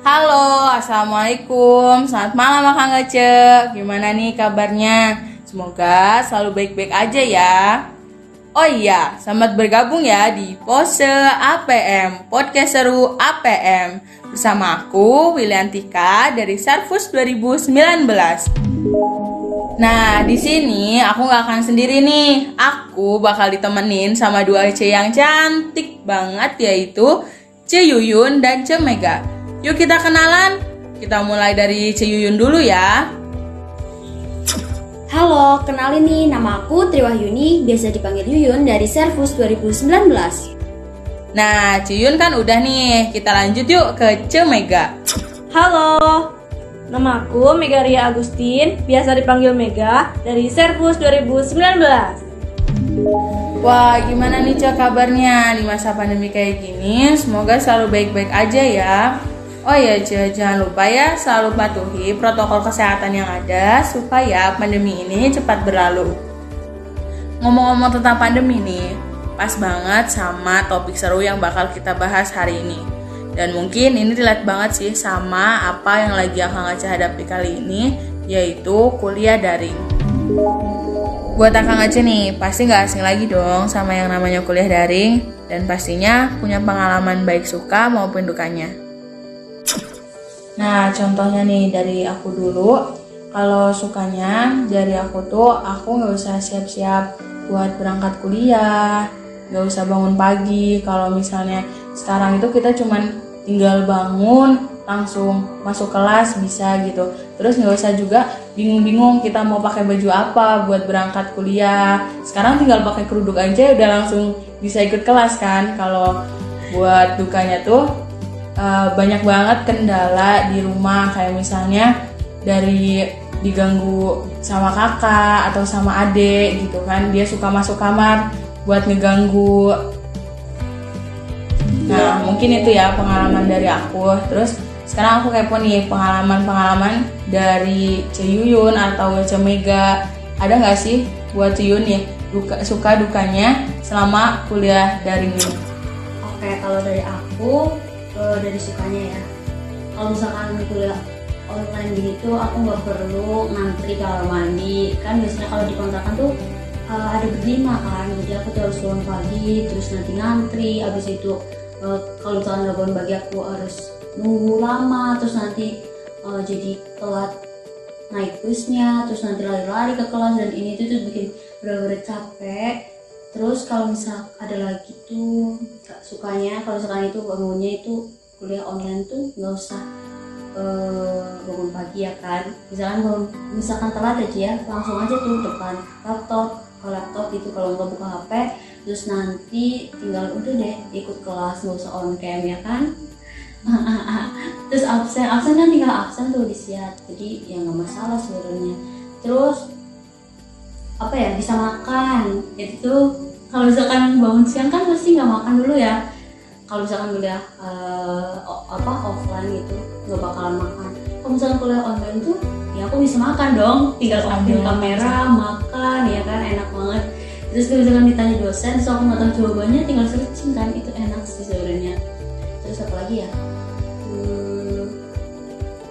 Halo, Assalamualaikum. Selamat malam Akang Ece Gimana nih kabarnya? Semoga selalu baik-baik aja ya. Oh iya, selamat bergabung ya di Pose APM Podcast Seru APM Bersama aku, Wiliantika dari Sarfus 2019 Nah, di sini aku nggak akan sendiri nih. Aku bakal ditemenin sama dua C yang cantik banget yaitu C Yuyun dan C Mega. Yuk kita kenalan. Kita mulai dari C Yuyun dulu ya. Halo, kenalin nih nama aku Triwahyuni, biasa dipanggil Yuyun dari Servus 2019. Nah, C Yuyun kan udah nih. Kita lanjut yuk ke C Mega. Halo, nama aku Megaria Agustin, biasa dipanggil Mega, dari Servus 2019. Wah, gimana nih Cek kabarnya di masa pandemi kayak gini? Semoga selalu baik-baik aja ya. Oh ya, Cek, jangan lupa ya selalu patuhi protokol kesehatan yang ada supaya pandemi ini cepat berlalu. Ngomong-ngomong tentang pandemi nih, pas banget sama topik seru yang bakal kita bahas hari ini. Dan mungkin ini relate banget sih sama apa yang lagi Akang Aceh hadapi kali ini, yaitu kuliah daring. Buat Akang Aceh nih, pasti nggak asing lagi dong sama yang namanya kuliah daring, dan pastinya punya pengalaman baik suka maupun dukanya. Nah, contohnya nih dari aku dulu, kalau sukanya dari aku tuh aku nggak usah siap-siap buat berangkat kuliah, nggak usah bangun pagi. Kalau misalnya sekarang itu kita cuman tinggal bangun langsung masuk kelas bisa gitu. Terus nggak usah juga bingung-bingung kita mau pakai baju apa buat berangkat kuliah. Sekarang tinggal pakai kerudung aja udah langsung bisa ikut kelas kan. Kalau buat dukanya tuh uh, banyak banget kendala di rumah kayak misalnya dari diganggu sama kakak atau sama adik gitu kan dia suka masuk kamar buat ngeganggu nah mungkin itu ya pengalaman dari aku terus sekarang aku kepo nih pengalaman-pengalaman dari Ceyuyun atau Cemega ada nggak sih buat Ceyuyun nih duka, suka dukanya selama kuliah daring ini Oke, kalau dari aku, eh, dari sukanya ya. Kalau misalkan kuliah online gini tuh aku nggak perlu ngantri kamar mandi. Kan biasanya kalau di kontrakan tuh eh, ada berlima kan, jadi aku tuh harus bangun pagi, terus nanti ngantri, abis itu eh, kalau misalkan nggak bangun pagi aku harus nunggu lama, terus nanti eh, jadi telat naik busnya, terus nanti lari-lari ke kelas dan ini tuh, tuh bikin bener-bener capek. Terus kalau misal ada lagi tuh gak sukanya kalau misalkan itu bangunnya itu kuliah online tuh nggak usah eh, bangun pagi ya kan. Misalkan bangun, misalkan telat aja ya langsung aja tuh depan laptop ke laptop itu kalau nggak buka HP terus nanti tinggal udah deh ikut kelas nggak usah on cam ya kan. terus absen absen kan tinggal absen tuh disiap jadi ya nggak masalah sebenarnya. Terus apa ya bisa makan. Itu kalau misalkan bangun siang kan pasti nggak makan dulu ya. Kalau misalkan eh, o- apa offline gitu nggak bakalan makan. Kalau misalkan kuliah online tuh ya aku bisa makan dong. Tinggal Sambil kamera makan ya kan? Enak banget terus kalau misalkan ditanya dosen so aku nggak tahu jawabannya tinggal searching kan itu enak sih sebenarnya. Terus apa lagi ya? Hmm,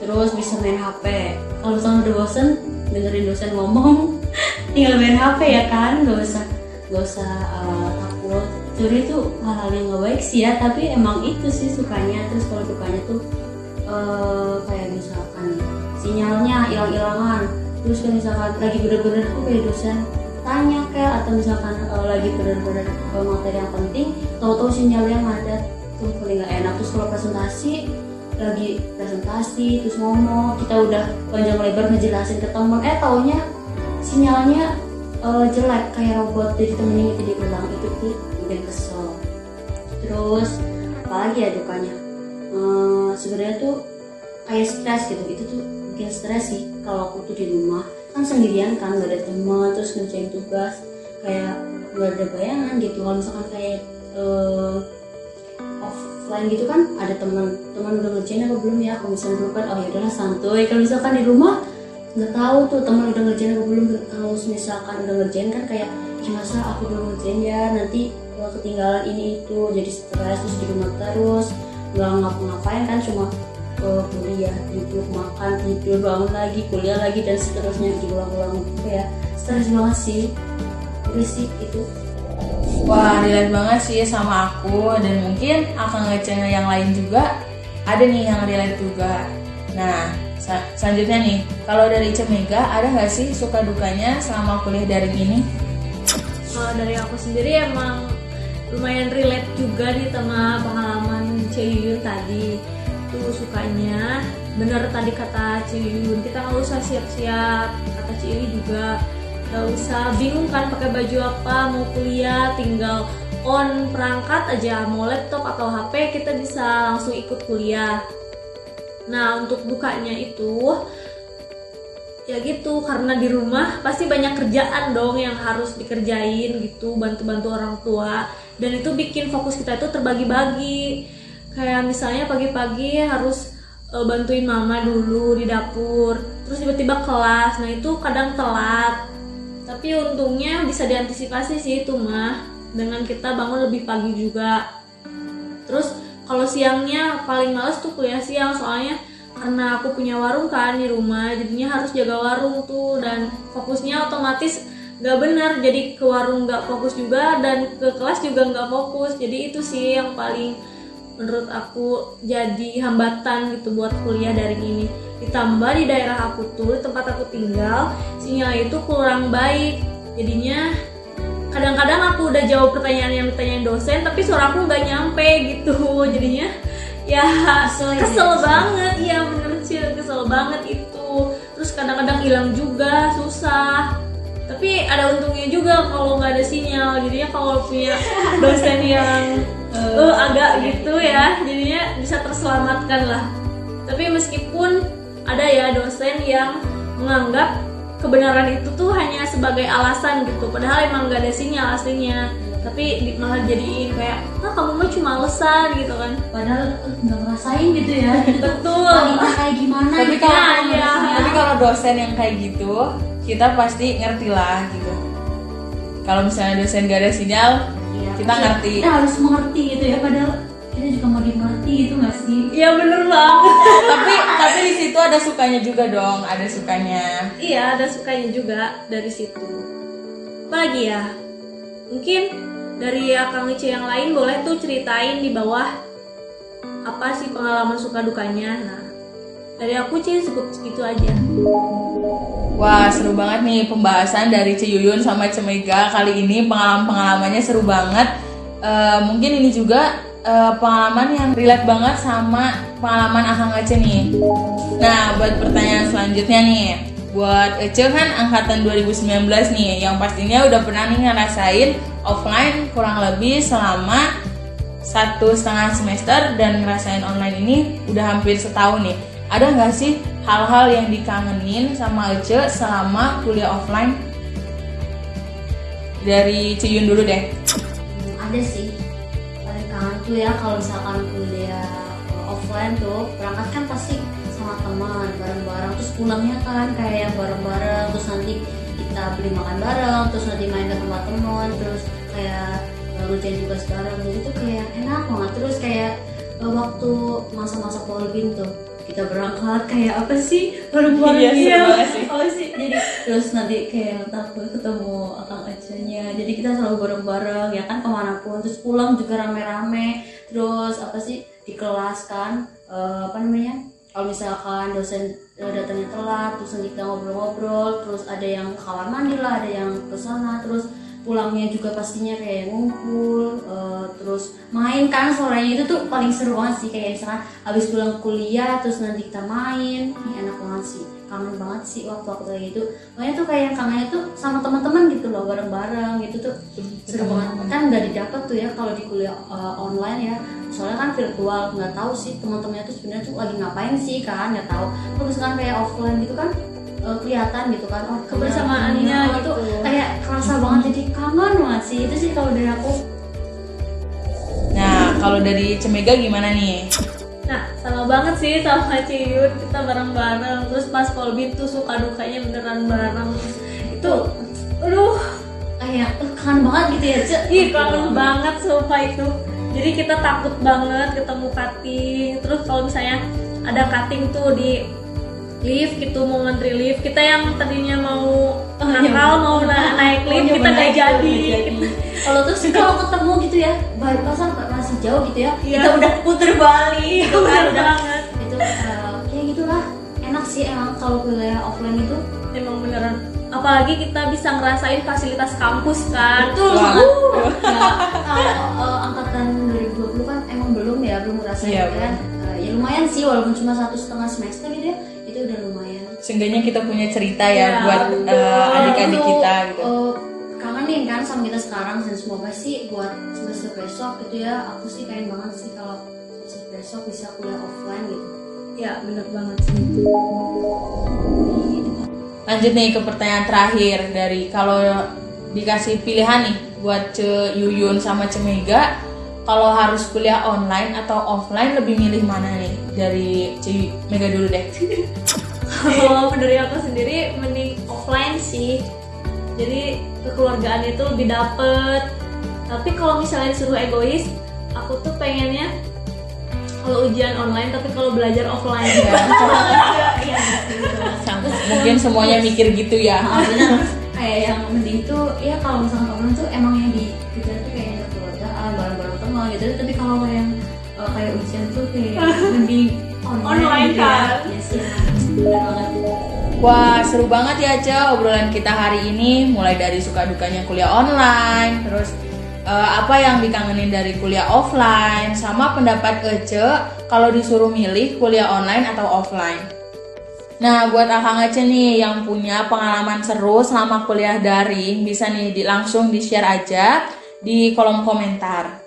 terus bisa main HP kalau misalnya udah bosen dengerin dosen ngomong tinggal main HP ya kan nggak usah nggak usah uh, takut. Sebenarnya itu hal-hal yang nggak baik sih ya tapi emang itu sih sukanya. Terus kalau dukanya tuh uh, kayak misalkan sinyalnya hilang-hilangan. Terus kayak misalkan lagi bener-bener kok kayak dosen tanya kayak atau misalkan uh, lagi bener-bener uh, materi yang penting tahu-tahu sinyalnya ngadat. Tuh paling nggak enak. Terus kalau presentasi lagi presentasi terus ngomong kita udah panjang lebar ngejelasin ke temen. Eh taunya sinyalnya eh, jelek kayak robot jadi temennya itu diulang itu tuh bikin kesel. Terus apalagi ya dukanya? Eh, sebenarnya tuh kayak stres gitu. Itu tuh bikin stres sih. Kalau aku tuh di rumah kan sendirian kan gak ada teman terus ngerjain tugas kayak gak ada bayangan gitu. Kalau misalkan kayak eh, offline gitu kan ada teman teman udah ngerjain apa belum ya? Kalau misalnya belum kan oh yaudahlah santuy. Kalau misalkan di rumah nggak tahu tuh teman udah ngerjain apa belum kalau misalkan udah ngerjain kan kayak "Ih, masa aku belum ngerjain ya? Nanti eh, ketinggalan ini itu. Jadi stres terus di rumah terus. Nggak ngapa-ngapain kan cuma eh, kuliah tidur makan tidur bangun lagi kuliah lagi dan seterusnya. Diulang-ulang gitu ya. Stres banget sih udah sih itu Wah, relate banget sih sama aku dan mungkin akan ngecengnya yang lain juga ada nih yang relate juga. Nah, selanjutnya nih, kalau dari Ica Mega ada nggak sih suka dukanya selama kuliah daring ini? Kalau dari aku sendiri emang lumayan relate juga nih sama pengalaman Ceyuyun tadi. Tuh sukanya bener tadi kata Ceyuyun kita nggak usah siap-siap. Kata Cili juga nggak usah bingung kan pakai baju apa mau kuliah tinggal on perangkat aja mau laptop atau HP kita bisa langsung ikut kuliah. Nah untuk bukanya itu ya gitu karena di rumah pasti banyak kerjaan dong yang harus dikerjain gitu bantu-bantu orang tua. Dan itu bikin fokus kita itu terbagi-bagi. Kayak misalnya pagi-pagi harus eh, bantuin mama dulu di dapur terus tiba-tiba kelas. Nah itu kadang telat tapi untungnya bisa diantisipasi sih itu mah. Dengan kita bangun lebih pagi juga. Terus kalau siangnya paling males tuh kuliah siang. Soalnya karena aku punya warung kan di rumah jadinya harus jaga warung tuh. Dan fokusnya otomatis nggak benar. Jadi ke warung nggak fokus juga dan ke kelas juga nggak fokus. Jadi itu sih yang paling menurut aku jadi hambatan gitu buat kuliah dari ini ditambah di daerah aku tuh tempat aku tinggal sinyal itu kurang baik. Jadinya kadang-kadang aku udah jawab pertanyaan yang ditanyain dosen tapi suara aku nggak nyampe gitu. Jadinya ya Kesel ya, kesel kesel. banget. Ya bener sih kesel banget itu. Terus kadang-kadang hilang juga susah. Tapi ada untungnya juga kalau nggak ada sinyal. Jadinya kalau punya dosen yang eh, agak gitu ya jadinya bisa terselamatkan lah. Tapi meskipun ada ya dosen yang menganggap kebenaran itu tuh hanya sebagai alasan gitu padahal emang nggak ada sinyal aslinya. Tapi di- malah jadiin kayak ah kamu mah cuma alasan gitu kan. Padahal nggak ngerasain gitu ya. Betul. Wanita kayak gimana Tapi gitu. kalau ya, tapi kalau dosen yang kayak gitu, kita pasti ngerti lah gitu. Kalau misalnya dosen gak ada sinyal, kita ngerti. kita harus mengerti gitu ya padahal kita juga mau dimengerti gitu nggak sih? Iya bener banget. Tapi tapi di situ ada sukanya juga dong, ada sukanya. iya ada sukanya juga dari situ. Apalagi ya? Mungkin dari akang Ice yang lain boleh tuh ceritain di bawah apa sih pengalaman suka dukanya. Nah dari aku sih cukup segitu aja Wah seru banget nih pembahasan dari Ceyuyun sama Cemega kali ini pengalaman-pengalamannya seru banget. Eh, mungkin ini juga eh, pengalaman yang relate banget sama pengalaman Akang Ece nih. Nah buat pertanyaan selanjutnya nih, buat Ece kan angkatan 2019 nih, yang pastinya udah pernah nih ngerasain offline kurang lebih selama satu setengah semester dan ngerasain online ini udah hampir setahun nih. Ada nggak sih hal-hal yang dikangenin sama Ece selama kuliah offline? Dari Ciyun dulu deh. Ada sih. Paling kangen tuh ya kalau misalkan kuliah offline tuh berangkat kan pasti sama teman bareng-bareng. Terus pulangnya kan kayak bareng-bareng terus nanti kita beli makan bareng terus nanti main ke tempat teman terus kayak uh, ngerjain tugas bareng. Jadi tuh kayak enak banget. Terus kayak uh, waktu masa-masa polbin tuh kita berangkat kayak apa sih? Bareng-bareng Iya, dia. banget sih. apa sih? Jadi terus nanti kayak takut ketemu akang acanya jadi kita selalu bareng-bareng ya kan ke mana pun. Terus pulang juga rame-rame. Terus apa sih? Di kelas kan eh, apa namanya? Kalau misalkan dosen eh, datangnya telat terus nanti kita ngobrol-ngobrol. Terus ada yang kamar mandi lah ada yang ke sana. Terus pulangnya juga pastinya kayak ngumpul eh, terus main kan sorenya itu tuh paling seru banget sih. Kayak misalkan habis pulang kuliah terus nanti kita main ini enak banget sih. Kangen banget sih waktu waktu kayak gitu. Makanya tuh kayak kangennya tuh sama teman-teman gitu loh bareng-bareng gitu tuh seru banget. Kan nggak didapat tuh ya kalau di kuliah eh, online ya. Soalnya kan virtual nggak tahu sih teman-temannya tuh sebenarnya tuh lagi ngapain sih kan nggak tahu. Terus kan kayak offline gitu kan eh, kelihatan gitu kan oh Kebersamaannya gitu. tuh kayak kerasa banget. Jadi kangen banget sih itu sih kalau dari aku. Nah kalau dari Cemega gimana nih? Nah, sama banget sih sama Ciyun. Kita bareng-bareng. Terus pas Polbin tuh suka dukanya beneran bareng. Itu aduh. Kayak kayak "Eh, kangen banget gitu ya Ce. Ih kangen banget sumpah itu. Jadi kita takut banget ketemu cutting Terus kalau misalnya ada cutting tuh di lift gitu mau ngantri lift. Kita yang tadinya mau nakal iya. mau na- naik lift Oh, kita nggak jadi. Jadi. kalau terus kalau ketemu gitu ya bypassan masih jauh gitu ya Iya. kita udah puter balik gitu kan. udah itu eh, kayak gitulah. Enak sih emang kalau kuliah offline itu. Emang beneran. Apalagi kita bisa ngerasain fasilitas kampus kan. Betul banget. Ya kalau eh, angkatan 2020 kan emang belum ya belum ngerasain Iya, kan. Eh, ya lumayan sih walaupun cuma satu setengah semester gitu ya itu udah lumayan Seenggaknya kita punya cerita Ya, ya buat eh, adik-adik Kalau, kita gitu. eh, kangenin kan sama kita sekarang dan semoga sih buat semester besok gitu ya aku sih pengen banget sih kalau semester besok bisa kuliah offline gitu Ya bener banget sih Lanjut nih ke pertanyaan terakhir dari kalau dikasih pilihan nih buat Ce Yuyun sama Ce Mega kalau harus kuliah online atau offline lebih milih mana nih dari Ce Mega dulu deh. Kalau dari aku sendiri mending offline sih Jadi kekeluargaan itu lebih dapet Tapi kalau misalnya disuruh egois Aku tuh pengennya kalau ujian online tapi kalau belajar offline Ya. Iya, Mungkin semuanya mikir gitu ya. Ah, kayak yang mending tuh ya kalau misalkan offline tuh emang yang dikejar tuh kayak yang keluargaan bareng-bareng teman gitu tapi kalau yang eh, kayak ujian tuh kayak mending online, Online ya. kan? Iya sih Wah seru banget ya Ce obrolan kita hari ini mulai dari suka dukanya kuliah online terus eh, apa yang dikangenin dari kuliah offline sama pendapat Ece kalau disuruh milih kuliah online atau offline. Nah buat akang Ece nih yang punya pengalaman seru selama kuliah daring bisa nih di, langsung di share aja di kolom komentar.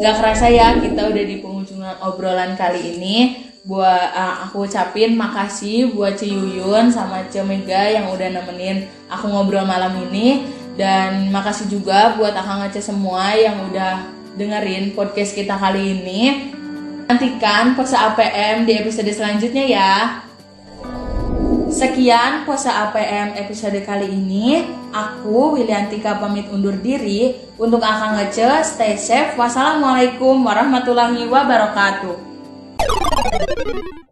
Gak kerasa ya kita udah di penghujungan obrolan kali ini. Buat uh, aku ucapin makasih buat Ciyuyun sama Ce Mega yang udah nemenin aku ngobrol malam ini dan makasih juga buat akang Aceh semua yang udah dengerin podcast kita kali ini. Nantikan pose APM di episode selanjutnya ya. Sekian pose APM episode kali ini. Aku Wiliantika pamit undur diri. Untuk Akang Ngece, stay safe. Wassalamualaikum warahmatullahi wabarakatuh. you